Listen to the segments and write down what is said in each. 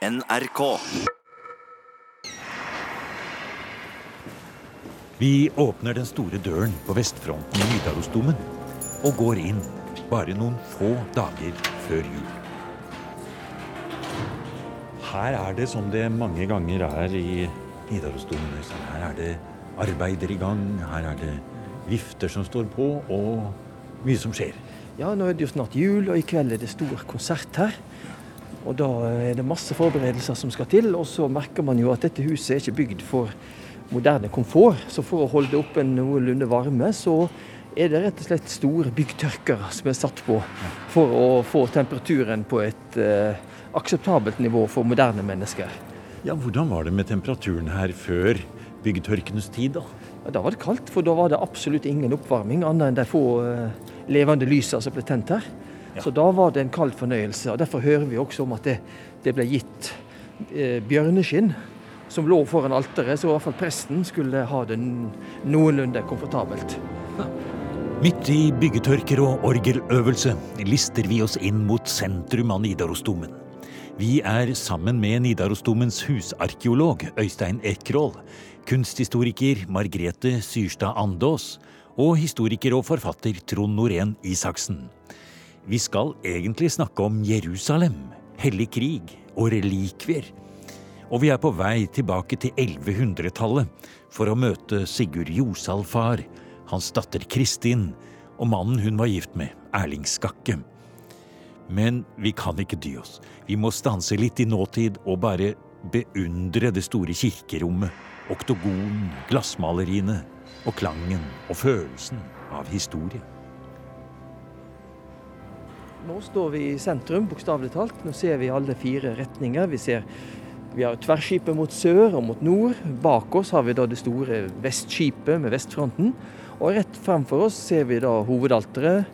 NRK. Vi åpner den store døren på vestfronten i Nidarosdomen og går inn bare noen få dager før jul. Her er det som det mange ganger er i Nidarosdomen. Her er det arbeider i gang, her er det vifter som står på, og mye som skjer. Ja, nå er det jo snart jul, og i kveld er det stor konsert her. Og da er det masse forberedelser som skal til. Og så merker man jo at dette huset er ikke bygd for moderne komfort. Så for å holde oppe en noenlunde varme, så er det rett og slett store byggtørkere som er satt på for å få temperaturen på et eh, akseptabelt nivå for moderne mennesker. Ja, Hvordan var det med temperaturen her før byggetørkenes tid, da? Ja, da var det kaldt, for da var det absolutt ingen oppvarming, annet enn de få eh, levende lysene som ble tent her. Ja. Så da var det en kald fornøyelse. og Derfor hører vi også om at det, det ble gitt eh, bjørneskinn som lå foran alteret, så i hvert fall presten skulle ha det noenlunde komfortabelt. Midt i byggetørker og orgeløvelse lister vi oss inn mot sentrum av Nidarosdomen. Vi er sammen med Nidarosdomens husarkeolog Øystein Ekroll, kunsthistoriker Margrete Syrstad Andås og historiker og forfatter Trond Norén Isaksen. Vi skal egentlig snakke om Jerusalem, hellig krig og relikvier. Og vi er på vei tilbake til 1100-tallet for å møte Sigurd Josal far, hans datter Kristin og mannen hun var gift med, Erling Skakke. Men vi kan ikke dy oss. Vi må stanse litt i nåtid og bare beundre det store kirkerommet, oktogonen, glassmaleriene og klangen og følelsen av historie. Nå står vi i sentrum, bokstavelig talt. Nå ser vi alle fire retninger. Vi ser vi har tverrskipet mot sør og mot nord. Bak oss har vi da det store vestskipet med vestfronten. Og rett fremfor oss ser vi da hovedalteret,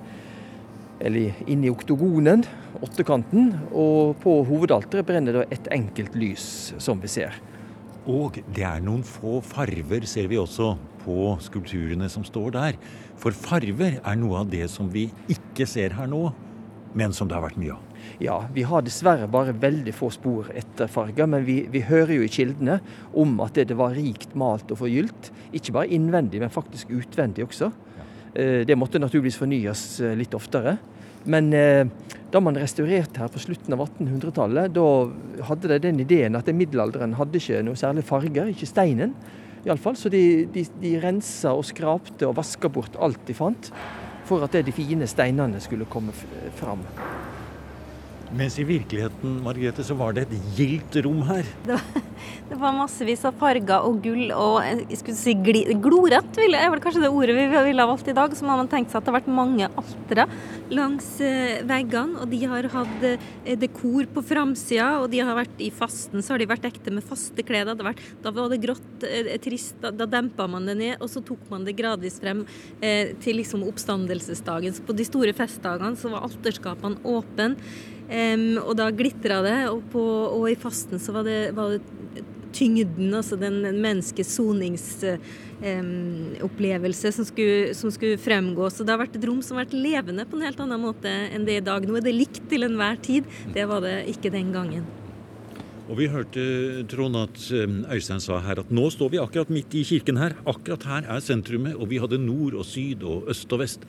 eller inni oktogonen, åttekanten. Og på hovedalteret brenner da et enkelt lys, som vi ser. Og det er noen få farver, ser vi også, på skulpturene som står der. For farver er noe av det som vi ikke ser her nå, men som det har vært mye av. Ja, vi har dessverre bare veldig få spor etter farger, men vi, vi hører jo i kildene om at det, det var rikt malt og forgylt. Ikke bare innvendig, men faktisk utvendig også. Eh, Det måtte naturligvis fornyes eh, litt oftere. Men eh, da man restaurerte her på slutten av 1800-tallet, da hadde de den ideen at middelalderen hadde ikke noe særlig farger, ikke steinen iallfall. Så de, de, de rensa og skrapte og vaska bort alt de fant, for at de fine steinene skulle komme fram. Mens i virkeligheten, Margrethe, så var det et gildt rom her. Det var massevis av farger og gull og jeg skulle si gli, glorett, ville, er vel kanskje det ordet vi ville ha valgt i dag. Så må man tenke seg at det har vært mange altere langs eh, veggene, og de har hatt eh, dekor på framsida, og de har vært i fasten, så har de vært ekte med faste klær. Det da var det grått, eh, trist, da, da dempa man det ned, og så tok man det gradvis frem til liksom oppstandelsesdagen. Så på de store festdagene så var alterskapene åpne. Em, og da glitra det, og, på, og i fasten så var det, var det tyngden, altså den menneskets soningsopplevelse som, skulle- som skulle fremgå. Så det har vært et rom som har vært levende på en helt annen måte enn det i dag. Nå er det likt til enhver tid. Det var det ikke den gangen. Og vi hørte, Trond, at Øystein sa her at nå står vi akkurat midt i kirken her. Akkurat her er sentrumet, og vi hadde nord og syd og øst og vest.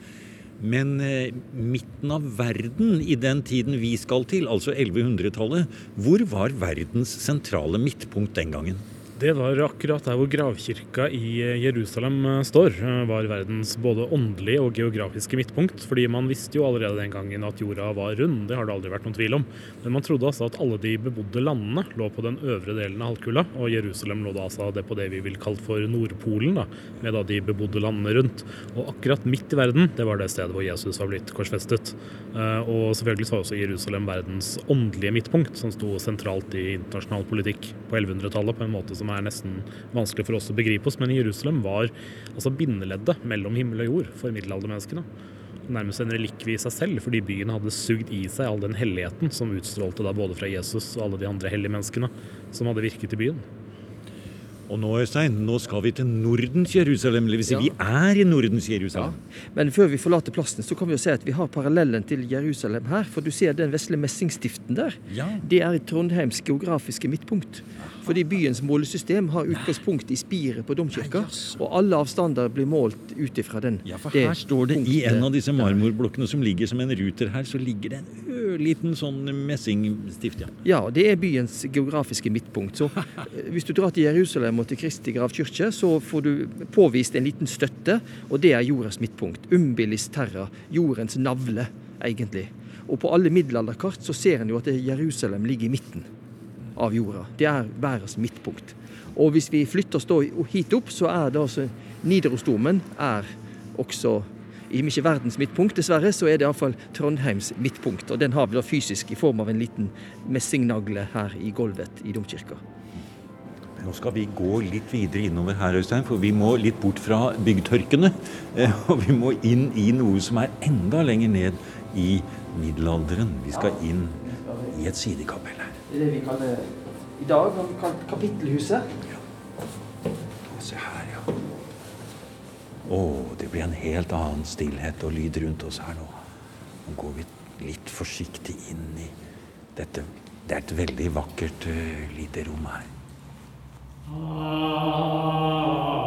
Men eh, midten av verden i den tiden vi skal til, altså 1100-tallet, hvor var verdens sentrale midtpunkt den gangen? Det var akkurat der hvor gravkirka i Jerusalem eh, står, eh, var verdens både åndelige og geografiske midtpunkt. Fordi man visste jo allerede den gangen at jorda var rund, det har det aldri vært noen tvil om. Men man trodde altså at alle de bebodde landene lå på den øvre delen av halvkula, og Jerusalem lå da altså det på det vi vil kalle for Nordpolen, da, med da de bebodde landene rundt. Og akkurat midt i verden, det var det stedet hvor Jesus var blitt korsfestet. Eh, Og selvfølgelig var også Jerusalem verdens åndelige midtpunkt, som sto sentralt i internasjonal politikk på 1100-tallet på en måte som er nesten vanskelig for oss å begripe oss. Men Jerusalem var altså bindeleddet mellom himmel og jord for middelaldermenneskene. Nærmest en relikvie i seg selv, fordi byen hadde sugd i seg all den helligheten som utstrålte da både fra Jesus og alle de andre hellige menneskene som hadde virket i byen. Og nå, Øystein, nå skal vi til Nordens Jerusalem. Eller si, Ja. vi er i Nordens Jerusalem. Men før vi forlater plassen, så kan vi jo se at vi har parallellen til Jerusalem her. For du ser den vesle messingstiften der. Ja. Det er Trondheims geografiske midtpunkt. Fordi byens målesystem har utgangspunkt i spiret på domkirka. Og alle avstander blir målt ut ifra den. Ja, for her står det i en av disse marmorblokkene som ligger som en ruter her, så ligger det en ørliten sånn messingstift, ja. Ja, det er byens geografiske midtpunkt. Så hvis du drar til Jerusalem og til Kristi gravkirke, så får du påvist en liten støtte, og det er jordas midtpunkt. Umbilis terra, jordens navle, egentlig. Og på alle middelalderkart så ser en jo at Jerusalem ligger i midten av jorda. Det er verdens midtpunkt. Og hvis vi flytter oss da hit opp, så er det altså Nidarosdomen er også i ikke verdens midtpunkt, dessverre, så er det iallfall Trondheims midtpunkt. Og den har vi da fysisk i form av en liten messingnagle her i gulvet i domkirka. Nå skal vi gå litt videre innover her, Øystein, for vi må litt bort fra byggtørkene. eh, Og vi må inn i noe som er enda lenger ned i middelalderen. Vi skal inn i et sidekapell her. Det er det vi kaller i dag kalt kapittelhuset. Se her, ja. Å, det blir en helt annen stillhet og lyd rundt oss her nå. Nå går vi litt forsiktig inn i dette. Det er et veldig vakkert uh, lite rom her. Autor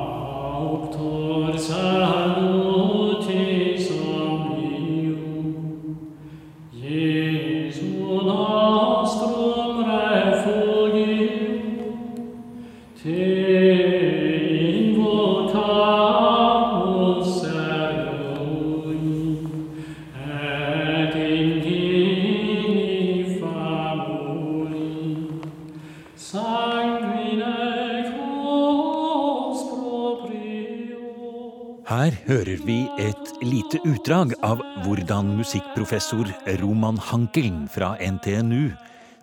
lite utdrag av hvordan musikkprofessor Roman Hankeln fra NTNU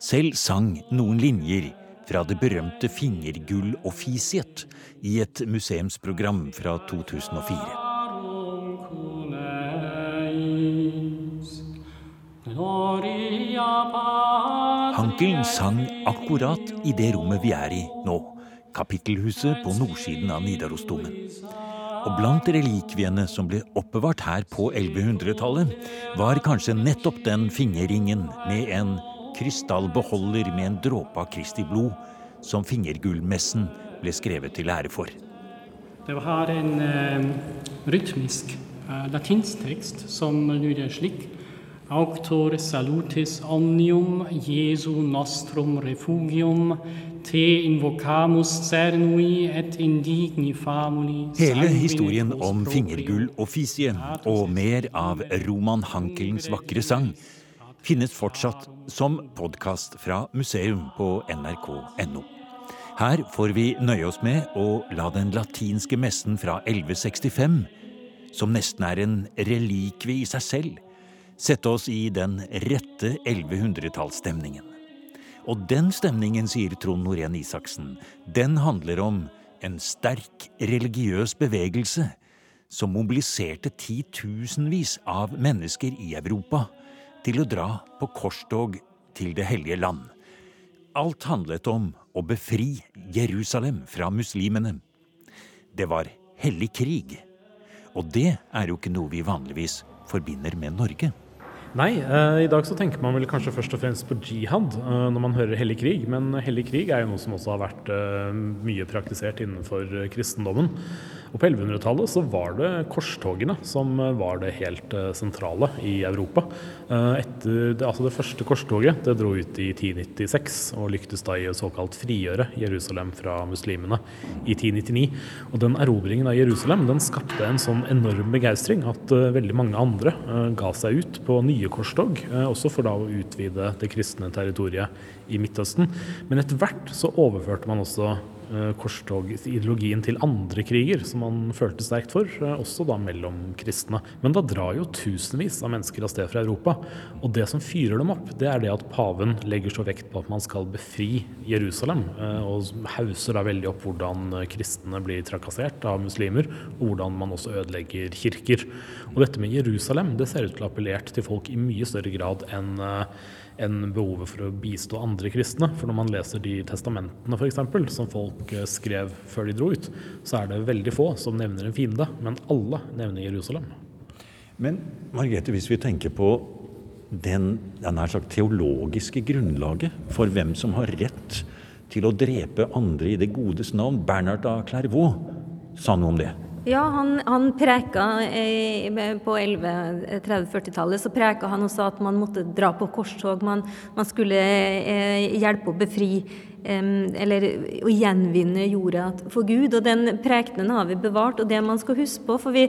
selv sang noen linjer fra det berømte Fingergull-offisiet i et museumsprogram fra 2004. Cuneis, Hankeln sang akkurat i det rommet vi er i nå, kapittelhuset på nordsiden av Nidarosdomen. Og blant relikviene som ble oppbevart her på 1100-tallet, var kanskje nettopp den fingerringen med en krystallbeholder med en dråpe av Kristi blod, som fingergullmessen ble skrevet til ære for. Det har en eh, rytmisk eh, latinsk tekst som lyder slik. Auctor salutis omnium Jesu nostrum refugium te invocamus cernui et indigni famuli Hele historien om proprio. fingergull-offisiet og mer av Roman Hankelens vakre sang finnes fortsatt som podkast fra museum på nrk.no. Her får vi nøye oss med å la den latinske messen fra 1165, som nesten er en relikvie i seg selv, sette oss i den rette 1100-tallsstemningen. Og den stemningen, sier Trond Norén Isaksen, den handler om en sterk religiøs bevegelse som mobiliserte titusenvis av mennesker i Europa til å dra på korstog til Det hellige land. Alt handlet om å befri Jerusalem fra muslimene. Det var hellig krig. Og det er jo ikke noe vi vanligvis forbinder med Norge. Nei, eh, i dag så tenker man vel kanskje først og fremst på jihad eh, når man hører hellig krig. Men hellig krig er jo noe som også har vært eh, mye praktisert innenfor kristendommen. Og på 1100-tallet så var det korstogene som var det helt eh, sentrale i Europa. Eh, etter altså det første korstoget det dro ut i 1096 og lyktes da i å såkalt frigjøre Jerusalem fra muslimene i 1099. Og den erobringen av Jerusalem den skapte en sånn enorm begeistring at eh, veldig mange andre ga seg ut på nye korstog, også for da å utvide det kristne territoriet i Midtøsten. Men etter hvert så overførte man også eh, korstogideologien til andre kriger, som man følte sterkt for, eh, også da mellom kristne. Men da drar jo tusenvis av mennesker av sted fra Europa. Og det som fyrer dem opp, det er det at paven legger så vekt på at man skal befri Jerusalem, eh, og hauser da veldig opp hvordan kristne blir trakassert av muslimer, og hvordan man også ødelegger kirker. Og dette med Jerusalem det ser ut til å ha appellert til folk i mye større grad enn enn behovet for å bistå andre kristne. For når man leser de testamentene f.eks., som folk eh, skrev før de dro ut, så er det veldig få som nevner en fiende, men alle nevner Jerusalem. Men Margrethe, hvis vi tenker på den, den sagt, teologiske grunnlaget for hvem som har rett til å drepe andre i det godes navn, Bernhard av Clairvaux sa noe om det. Ja, han, han preka på 1130-40-tallet så preka han også at man måtte dra på korstog. Man, man skulle eh, hjelpe og befri eller å gjenvinne jorda for Gud. Og den prekenen har vi bevart, og det man skal huske på. For vi,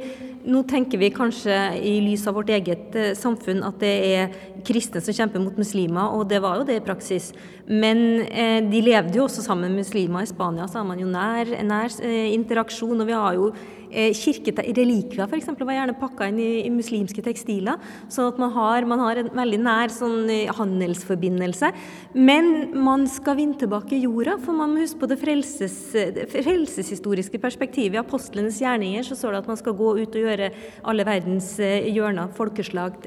nå tenker vi kanskje i lys av vårt eget eh, samfunn at det er kristne som kjemper mot muslimer, og det var jo det i praksis. Men eh, de levde jo også sammen med muslimer. I Spania så har man jo nær, nær eh, interaksjon, og vi har jo Eh, Kirkerelikvier f.eks. var gjerne pakka inn i, i, muslimske tekstiler. sånn at man har, man har en veldig nær sånn, eh, handelsforbindelse. Men man skal vinne tilbake jorda, for man må huske på det, frelses, det frelseshistoriske perspektivet. I apostlenes gjerninger så står det at man skal gå ut og gjøre alle verdens eh, hjørner, folkeslag,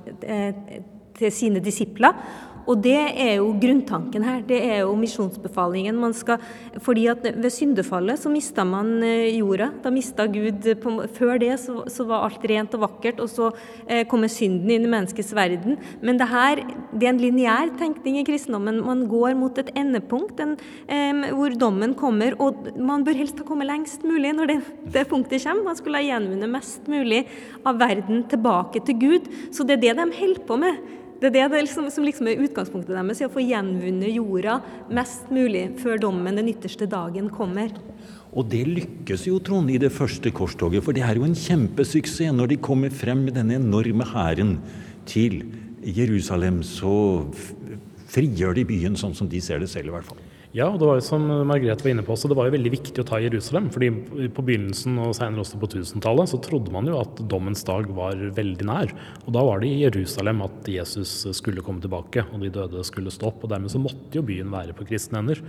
til sine disipler. Og det er jo grunntanken her. Det er jo misjonsbefalingen. Man skal, fordi at ved syndefallet så mista man eh, jorda. Da mista Gud Før det så, så, var alt rent og vakkert, og så eh, kommer synden inn i menneskets verden. Men det her det er en lineær tenkning i kristendommen. Man går mot et endepunkt en, eh, hvor dommen kommer, og man bør helst ha kommet lengst mulig når det, det punktet kommer. Man skulle ha gjenvunnet mest mulig av verden tilbake til Gud. Så det er det de holder på med. Det er det liksom, som liksom er utgangspunktet deres, å få gjenvunnet jorda mest mulig før dommen den ytterste dagen kommer. Og det lykkes jo, Trond, i det første korstoget. For det er jo en kjempesuksess. Når de kommer frem med denne enorme hæren til Jerusalem, så frigjør de byen sånn som de ser det selv, i hvert fall. Ja, og det var jo som Margrethe var inne på også, det var jo veldig viktig å ta Jerusalem. fordi På begynnelsen og senere også på 1000-tallet så trodde man jo at dommens dag var veldig nær. Og Da var det i Jerusalem at Jesus skulle komme tilbake og de døde skulle stå opp. og Dermed så måtte jo byen være på kristne hender.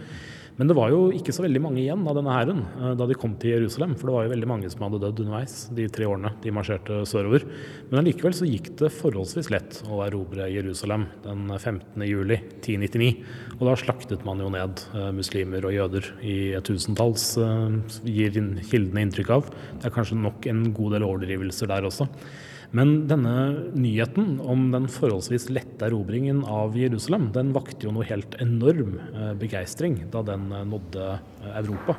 Men det var jo ikke så veldig mange igjen av denne hæren eh, da de kom til Jerusalem. For det var jo veldig mange som hadde dødd underveis de tre årene de marsjerte sørover. Men allikevel så gikk det forholdsvis lett å erobre Jerusalem den 15. juli 1099. Og da slaktet man jo ned eh, muslimer og jøder i tusentalls, eh, gir kildene inntrykk av. Det er kanskje nok en god del overdrivelser der også. Men denne nyheten om den forholdsvis lette erobringen av Jerusalem, den vakte jo noe helt enorm eh, begeistring da den eh, nådde eh, Europa.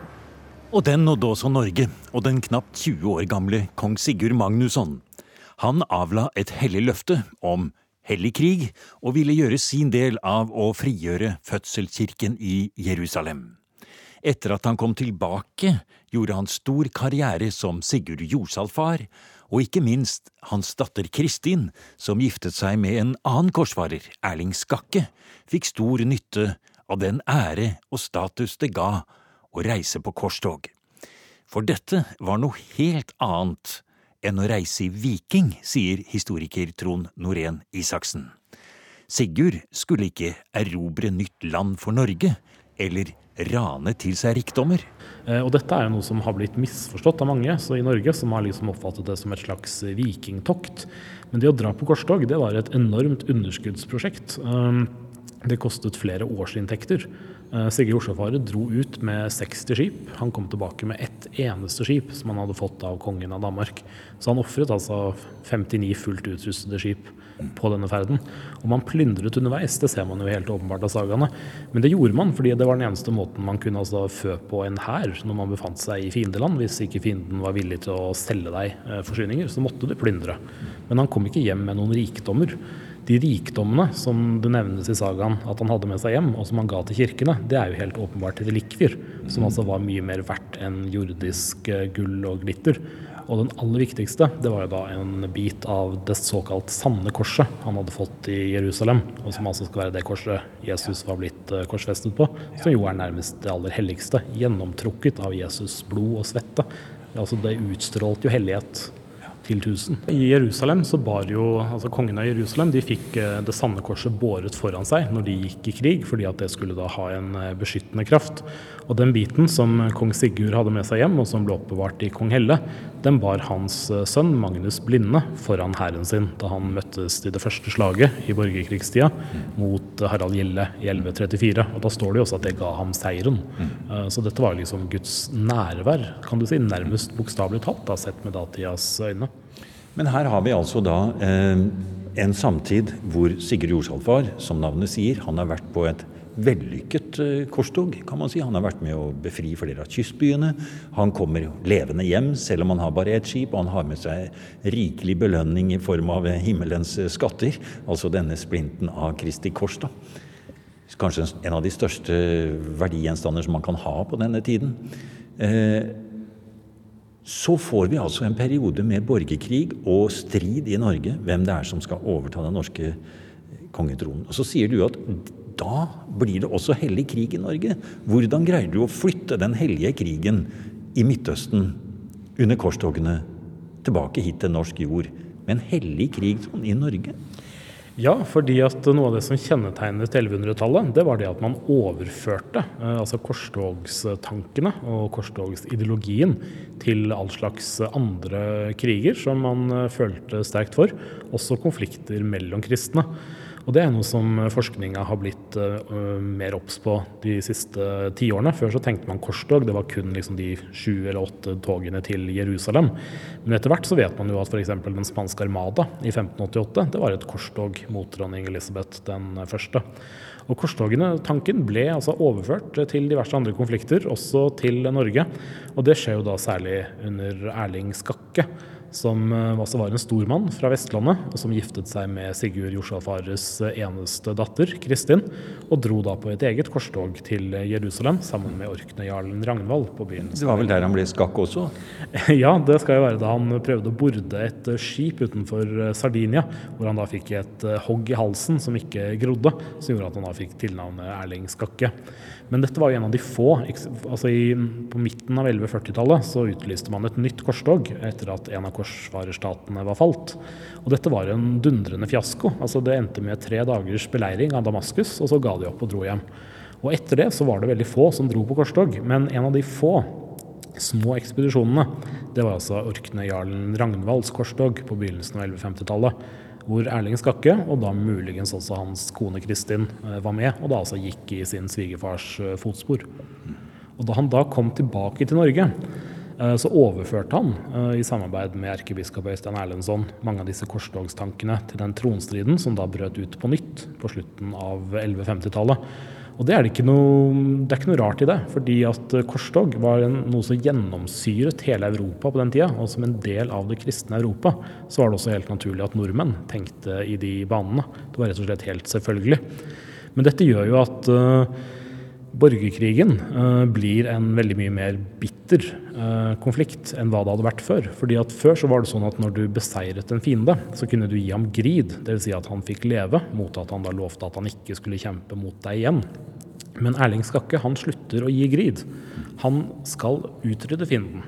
Og den nådde også Norge, og den knapt 20 år gamle kong Sigurd Magnusson. Han avla et hellig løfte om hellig krig, og ville gjøre sin del av å frigjøre fødselskirken i Jerusalem. Etter at han kom tilbake, gjorde han stor karriere som Sigurd Jorsalfar, og ikke minst hans datter Kristin, som giftet seg med en annen korsfarer, Erling Skakke, fikk stor nytte av den ære og status det ga å reise på korstog. For dette var noe helt annet enn å reise i viking, sier historiker Trond Norén Isaksen. Sigurd skulle ikke erobre nytt land for Norge, eller rane til seg rikdommer. Eh, og dette er jo noe som har blitt misforstått av mange så i Norge, som har liksom oppfattet det som et slags vikingtokt. Men det å dra på korstog det var et enormt underskuddsprosjekt. Um, det kostet flere årsinntekter. Eh, Sigurd Jorsafaret dro ut med 60 skip. Han kom tilbake med ett eneste skip som han hadde fått av kongen av Danmark. Så han ofret altså 59 fullt utrustede skip på denne ferden. Og man plyndret underveis, det ser man jo helt åpenbart av sagaene. Men det gjorde man fordi det var den eneste måten man kunne altså fø på en hær når man befant seg i fiendeland. Hvis ikke fienden var villig til å selge deg eh, forsyninger, så måtte du plyndre. Men han kom ikke hjem med noen rikdommer. De rikdommene som det nevnes i sagaen at han hadde med seg hjem, og som han ga til kirkene, det er jo helt åpenbart relikvier, som altså var mye mer verdt enn jordisk eh, gull og glitter. Og den aller viktigste det var jo da en bit av det såkalt sanne korset han hadde fått i Jerusalem, og som altså skal være det korset Jesus var blitt eh, korsfestet på, som jo er nærmest det aller helligste, gjennomtrukket av Jesus' blod og svette. Altså Det utstrålte jo hellighet. Til 1000. I Jerusalem så bar jo altså Kongen av Jerusalem de fikk eh, det sanne korset båret foran seg når de gikk i krig, fordi at det skulle da ha en eh, beskyttende kraft. Og den biten som kong Sigurd hadde med seg hjem, og som ble oppbevart i kong Helle, den bar hans eh, sønn Magnus Blinde foran hæren sin da han møttes i det første slaget i borgerkrigstida mot Harald Gjelle i 1134. Og da står det jo også at det ga ham seieren. Så dette var liksom Guds nærvær, kan du si, nærmest bokstavelig talt, da, sett med datidas øyne. Men her har vi altså da eh, en samtid hvor Sigurd Jorsalfar, som navnet sier, han har vært på et vellykket eh, korstog, kan man si. Han har vært med å befri flere av kystbyene. Han kommer levende hjem, selv om han har bare ett skip. Og han har med seg rikelig belønning i form av himmelens skatter, altså denne splinten av Kristi kors. da. Kanskje en av de største verdigjenstander som man kan ha på denne tiden. Eh, så får vi altså en periode med borgerkrig og strid i Norge hvem det er som skal overta den norske kongetronen. Og Så sier du at da blir det også hellig krig i Norge. Hvordan greier du å flytte den hellige krigen i Midtøsten under korstogene tilbake hit til norsk jord med en hellig krig sånn i Norge? Ja, fordi at noe av det som kjennetegnet 1100-tallet, det var det at man overførte eh, altså korstogstankene og korstogsideologien til all slags andre kriger som man eh, følte sterkt for, også konflikter mellom kristne. Og det er noe som forskninga har blitt uh, mer obs på de siste tiårene. Før så tenkte man korstog, det var kun liksom de sju eller åtte togene til Jerusalem. Men etter hvert så vet man jo at f.eks. den spanske armada i 1588 det var et korstog mot dronning Elisabeth den første. Og Korstogene, tanken ble altså overført til diverse andre konflikter, også til Norge. Og det skjer jo da særlig under Erling Skakke som eh, også var en stor mann fra Vestlandet, og som giftet seg med Sigurd Jorsalfares eh, eneste datter, Kristin, og dro da på et eget korstog til Jerusalem sammen med orknøyjarlen Ragnvald på byen. Det var vel der han ble skakk også? ja, det skal jo være da han prøvde å borde et eh, skip utenfor Sardinia, hvor han da fikk et hogg i halsen som ikke grodde, som gjorde at han da fikk tilnavnet Erling Skakke. Men dette var jo en av de få. altså i, På midten av 1140-tallet så utlyste man et nytt korstog etter at en av korsfarerstatene var falt. Og dette var en dundrende fiasko. altså Det endte med tre dagers beleiring av Damaskus, og så ga de opp og dro hjem. Og etter det så var det veldig få som dro på korstog, men en av de få små ekspedisjonene, det var altså orknøyjarlen Ragnvalds korstog på begynnelsen av 1150-tallet hvor Erling Skakke, og da muligens også hans kone Kristin, eh, var med, og da altså gikk i sin svigerfars eh, fotspor. Og Da han da kom tilbake til Norge, eh, så overførte han, i samarbeid med erkebiskop Øystein Erlendsson, mange av disse korstogstankene til den tronstriden som da brøt ut på nytt på slutten av 1150-tallet. Og det er, det, noe, det er, ikke noe, rart i det, fordi at eh, korstog var noe som gjennomsyret hele Europa på den tida. Og som en del av det kristne Europa så var det også helt naturlig at nordmenn tenkte i de banene. Det var rett og slett helt selvfølgelig. Men dette gjør jo at uh, borgerkrigen eh, blir en veldig mye mer bitter eh, konflikt enn hva det hadde vært før. Fordi at Før så var det sånn at når du beseiret en fiende, så kunne du gi ham grid. Dvs. Si at han fikk leve, mot at han da lovte at han ikke skulle kjempe mot deg igjen. Men Erling Skakke han slutter å gi grid. Han skal utrydde fienden.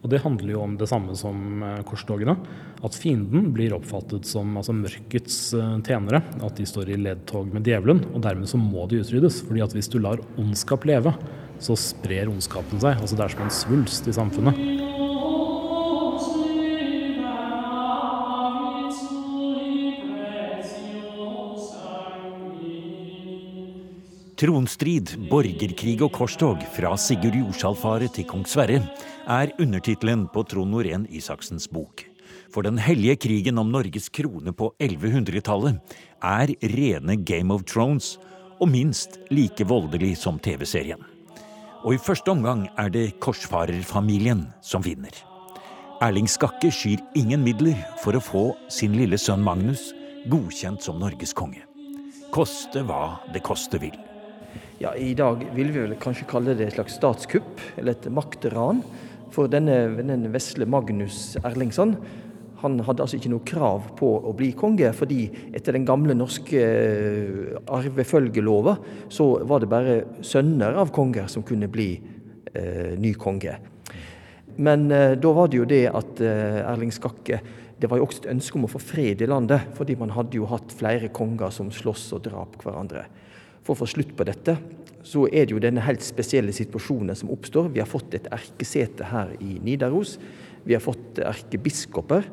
Og Det handler jo om det samme som uh, korstogene. At fienden blir oppfattet som altså, mørkets uh, tjenere. At de står i ledtog med djevelen. Og dermed så må de utryddes. fordi at hvis du lar ondskap leve, så sprer ondskapen seg. Altså Det er som en svulst i samfunnet. Tronstrid, borgerkrig og korstog fra Sigurd Jordsalfaret til kong Sverre er undertittelen på Trond Norén Isaksens bok. For den hellige krigen om Norges krone på 1100-tallet er rene Game of Thrones, og minst like voldelig som TV-serien. Og i første omgang er det korsfarerfamilien som vinner. Erling Skakke skyr ingen midler for å få sin lille sønn Magnus godkjent som Norges konge. Koste hva det koste vil. Ja, I dag vil vi vel kanskje kalle det et slags statskupp, eller et maktran. For denne, denne vesle Magnus Erlingsson han hadde altså ikke noe krav på å bli konge, fordi etter den gamle norske eh, arvefølgelova så var det bare sønner av konger som kunne bli eh, ny konge. Men eh, da var det jo det at eh, Erling Skakke Det var jo også et ønske om å få fred i landet, fordi man hadde jo hatt flere konger som sloss og drap hverandre. For å få slutt på dette, så er det jo denne helt spesielle situasjonen som oppstår. Vi har fått et erkesete her i Nidaros. Vi har fått erkebiskoper.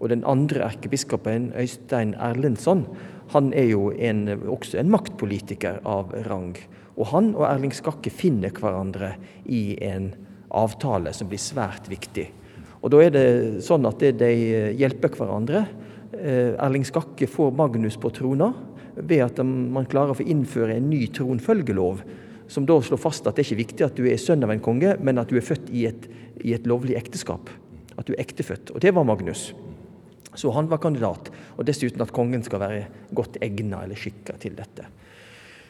Og den andre erkebiskopen, Øystein Erlendsson, han er jo en, også en maktpolitiker av rang. Og han og Erling Skakke finner hverandre i en avtale som blir svært viktig. Og Da er det sånn at de hjelper hverandre. Eh, Erling Skakke får Magnus på trona ved at man klarer å få innføre en ny tronfølgelov, som da slår fast at det er ikke viktig at du er sønn av en konge, men at du er født i et, i et lovlig ekteskap. At du er ektefødt. Og det var Magnus. Så han var kandidat. Og dessuten at kongen skal være godt egna eller skikka til dette.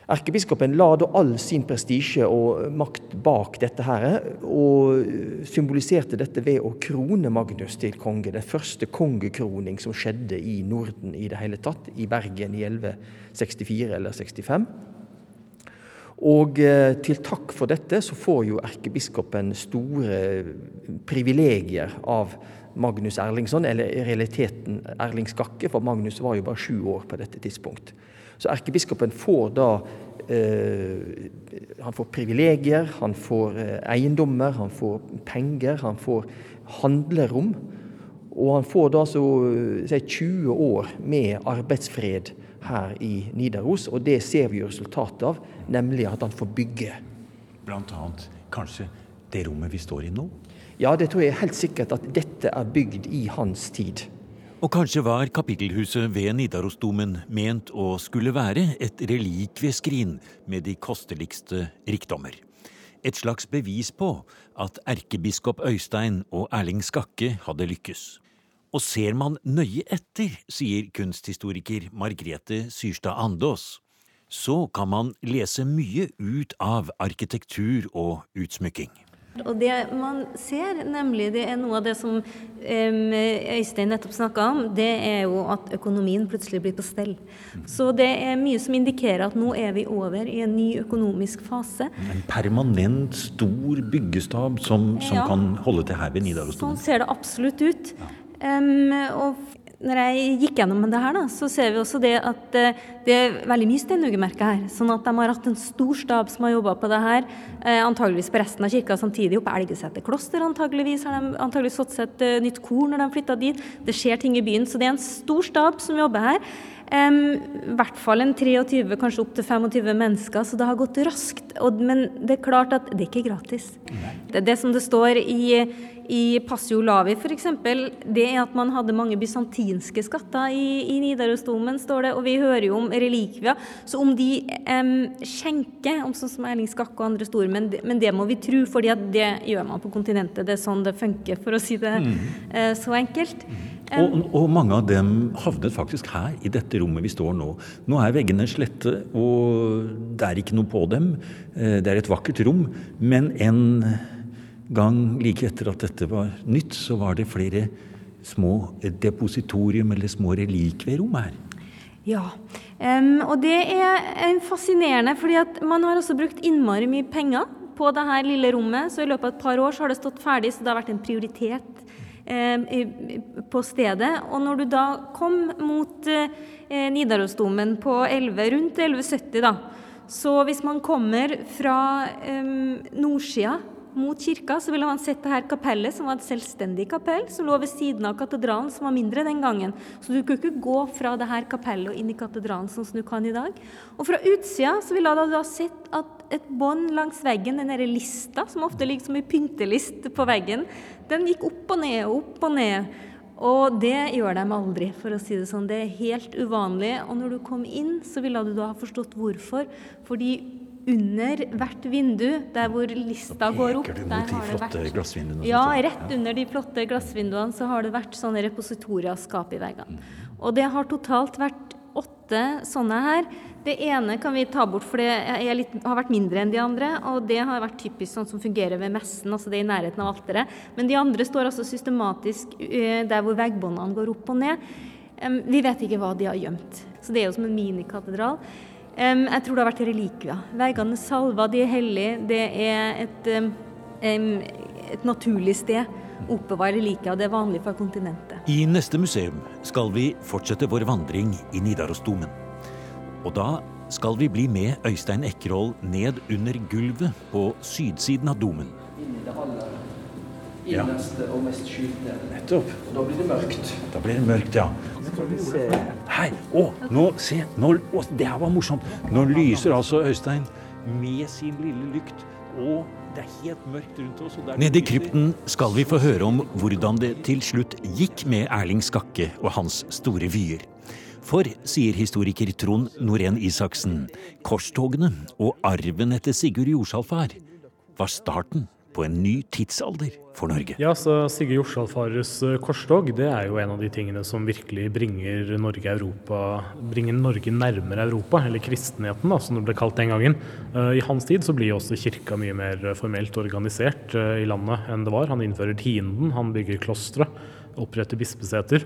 Erkebiskopen la da all sin prestisje og makt bak dette her, og symboliserte dette ved å krone Magnus til konge. Den første kongekroning som skjedde i Norden i det hele tatt, i Bergen i 1164 eller 65. Og eh, til takk for dette så får jo erkebiskopen store privilegier av Magnus Erlingsson, eller i realiteten Erling Skakke, for Magnus var jo bare sju år på dette tidspunkt. Så erkebiskopen får da eh, Han får privilegier, han får eh, eiendommer, han får penger, han får handlerom. Og han får da så si, 20 år med arbeidsfred her i Nidaros, og det ser vi jo resultatet av, nemlig at han får bygge. Blant annet kanskje det rommet vi står i nå? Ja, det tror jeg helt sikkert at dette er bygd i hans tid. Og kanskje var kapittelhuset ved Nidarosdomen ment å skulle være et relikvieskrin med de kosteligste rikdommer. Et slags bevis på at erkebiskop Øystein og Erling Skakke hadde lykkes. Og ser man nøye etter, sier kunsthistoriker Margrethe Syrstad Andås, så kan man lese mye ut av arkitektur og utsmykking. Og det man ser, nemlig det er noe av det som Øystein nettopp snakka om, det er jo at økonomien plutselig blir på stell. Så det er mye som indikerer at nå er vi over i en ny økonomisk fase. En permanent, stor byggestab som, som ja, kan holde til her ved Nidarosdomen? Sånn ser det absolutt ut. Um, og når jeg gikk gjennom det her, da, så ser vi også det at eh, det er veldig mye steinhuggermerker her. Sånn at de har hatt en stor stab som har jobba på det her, eh, antageligvis på resten av kirka samtidig. Oppe Elgeseter kloster antageligvis har de antageligvis fått seg et uh, nytt kor når de flytta dit. Det skjer ting i byen. Så det er en stor stab som jobber her. I hvert fall en 23, kanskje opp til 25 mennesker, så det har gått raskt. Men det er klart at det er ikke gratis. Det det som det står i i Passio Lavi f.eks. det er at man hadde mange bysantinske skatter i, i Nidarosdomen, står det. Og vi hører jo om relikvier. Så om de um, skjenker, om sånn som Erling Skakke og andre stormenn, men det, men det må vi tro, fordi det gjør man på kontinentet. Det er sånn det funker, for å si det mm. så enkelt. Og, og, mange av dem havnet faktisk her, i dette rommet vi står nå. Nå er veggene slette, og det er ikke noe på dem. Eh, det er et vakkert rom, men en gang like etter at dette var nytt, så var det flere små depositorium eller små relikvierom her. Ja, um, og det er fascinerende, fordi at man har også brukt innmari mye penger på dette lille rommet. Så i løpet av et par år så har det stått ferdig, så det har vært en prioritet på stedet. Og når du da kom mot uh, Nidarosdomen på 11, rundt 1170, da, så hvis man kommer fra um, nordsida mot kirka, så ville man sett det her kapellet, som var et selvstendig kapell, som lå ved siden av katedralen, som var mindre den gangen. Så du kunne ikke gå fra det her kapellet og inn i katedralen sånn som du kan i dag. Og fra utsida så ville du ha sett at et bånd langs veggen, den derre lista, som ofte ligger som en pyntelist på veggen, den gikk opp og ned og opp og ned. Og det gjør de aldri, for å si det sånn. Det er helt uvanlig. Og når du kom inn, så ville du da ha forstått hvorfor. Fordi under hvert vindu, der hvor lista går opp der har det vært, Ja, rett under de flotte glassvinduene så har det vært sånne repositoriaskap i veggene. Og det har totalt vært åtte sånne her. Det ene kan vi ta bort, for det litt, har vært mindre enn de andre. Og det har vært typisk sånn som fungerer ved messen, altså det er i nærheten av alteret. Men de andre står altså systematisk der hvor veggbåndene går opp og ned. Vi vet ikke hva de har gjemt. Så det er jo som en minikatedral. Um, jeg tror det har vært relikvier. Veggene salva, de er hellige. Det er et um, et naturlig sted oppbevare relikvier, og det er vanlig for kontinentet. I neste museum skal vi fortsette vår vandring i Nidarosdomen. Og da skal vi bli med Øystein Ekkerhold ned under gulvet på sydsiden av domen. Inn i det aller innerste og mest skjulte. Nettopp. Og da blir det mørkt. Da blir det mørkt, ja. Hei! Å, nå, se! Nå, å, det her var morsomt. Nå lyser altså Øystein med sin lille lykt. Og det er helt mørkt rundt oss. Nede i krypten skal vi få høre om hvordan det til slutt gikk med Erling Skakke og hans store vyer. For, sier historiker Trond Norén Isaksen, korstogene og arven etter Sigurd Jorsalfar var starten på en ny tidsalder for Norge. Ja, så Sigurd Jorsalfares korstog det er jo en av de tingene som virkelig bringer Norge, Europa, bringer Norge nærmere Europa, eller kristenheten, da, som det ble kalt den gangen. I hans tid så blir også kirka mye mer formelt organisert i landet enn det var. Han innfører tienden, han bygger klostre, oppretter bispeseter.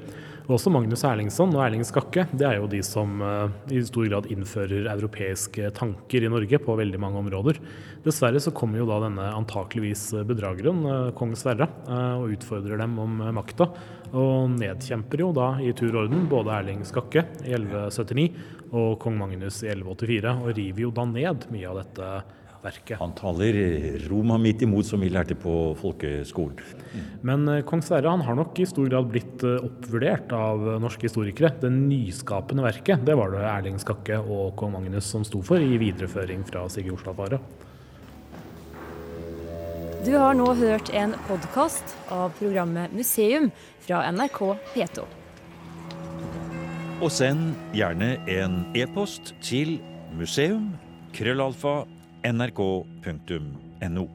Og også Magnus Erlingsson og Erling Skakke det er jo de som i stor grad innfører europeiske tanker i Norge på veldig mange områder. Dessverre så kommer jo da denne antakeligvis bedrageren, kong Sverre, og utfordrer dem om makta. Og nedkjemper jo da i tur og orden både Erling Skakke i 1179 og kong Magnus i 1184, og river jo da ned mye av dette verket. Han taler Roma midt imot, som vi lærte på folkeskolen. Men kong Sverre han har nok i stor grad blitt oppvurdert av norske historikere. Det nyskapende verket det var det Erling Skakke og kong Magnus som sto for i videreføring fra Sigurd Oslafare. Du har nå hørt en podkast av programmet Museum fra NRK P2. Og send gjerne en e-post til museum krøllalfa nrk.no.